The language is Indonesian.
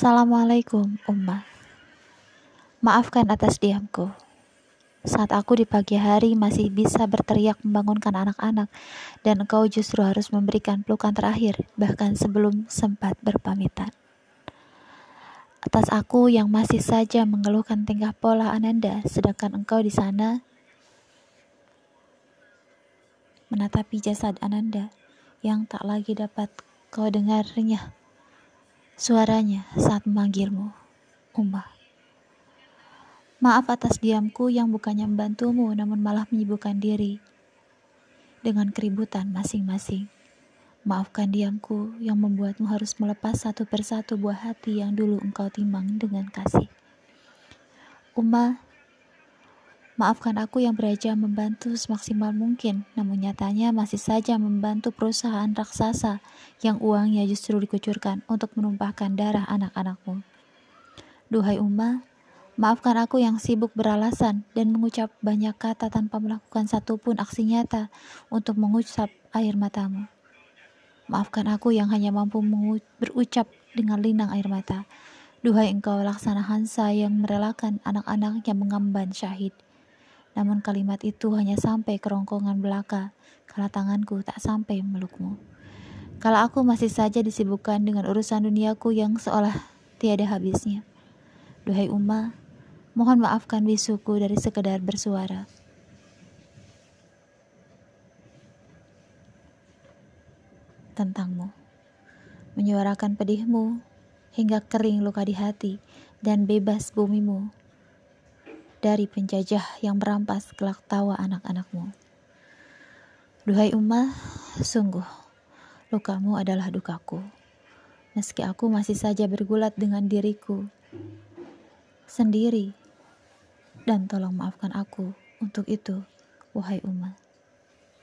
Assalamualaikum, Ummah. Maafkan atas diamku. Saat aku di pagi hari masih bisa berteriak membangunkan anak-anak, dan engkau justru harus memberikan pelukan terakhir, bahkan sebelum sempat berpamitan. Atas aku yang masih saja mengeluhkan tingkah pola Ananda, sedangkan engkau di sana menatapi jasad Ananda yang tak lagi dapat kau dengarnya suaranya saat memanggilmu, Ummah. Maaf atas diamku yang bukannya membantumu namun malah menyibukkan diri dengan keributan masing-masing. Maafkan diamku yang membuatmu harus melepas satu persatu buah hati yang dulu engkau timbang dengan kasih. Uma, maafkan aku yang bereja membantu semaksimal mungkin, namun nyatanya masih saja membantu perusahaan raksasa yang uangnya justru dikucurkan untuk menumpahkan darah anak-anakmu. Duhai Uma, Maafkan aku yang sibuk beralasan dan mengucap banyak kata tanpa melakukan satupun aksi nyata untuk mengucap air matamu. Maafkan aku yang hanya mampu berucap dengan linang air mata. Duhai engkau laksana Hansa yang merelakan anak-anaknya mengamban syahid. Namun kalimat itu hanya sampai kerongkongan belaka, kala tanganku tak sampai melukmu. Kalau aku masih saja disibukkan dengan urusan duniaku yang seolah tiada habisnya. Duhai Ummah, Mohon maafkan bisuku dari sekedar bersuara. Tentangmu. Menyuarakan pedihmu hingga kering luka di hati dan bebas bumimu dari penjajah yang merampas kelak tawa anak-anakmu. Duhai ummah, sungguh, lukamu adalah dukaku. Meski aku masih saja bergulat dengan diriku sendiri dan tolong maafkan aku untuk itu, wahai umat.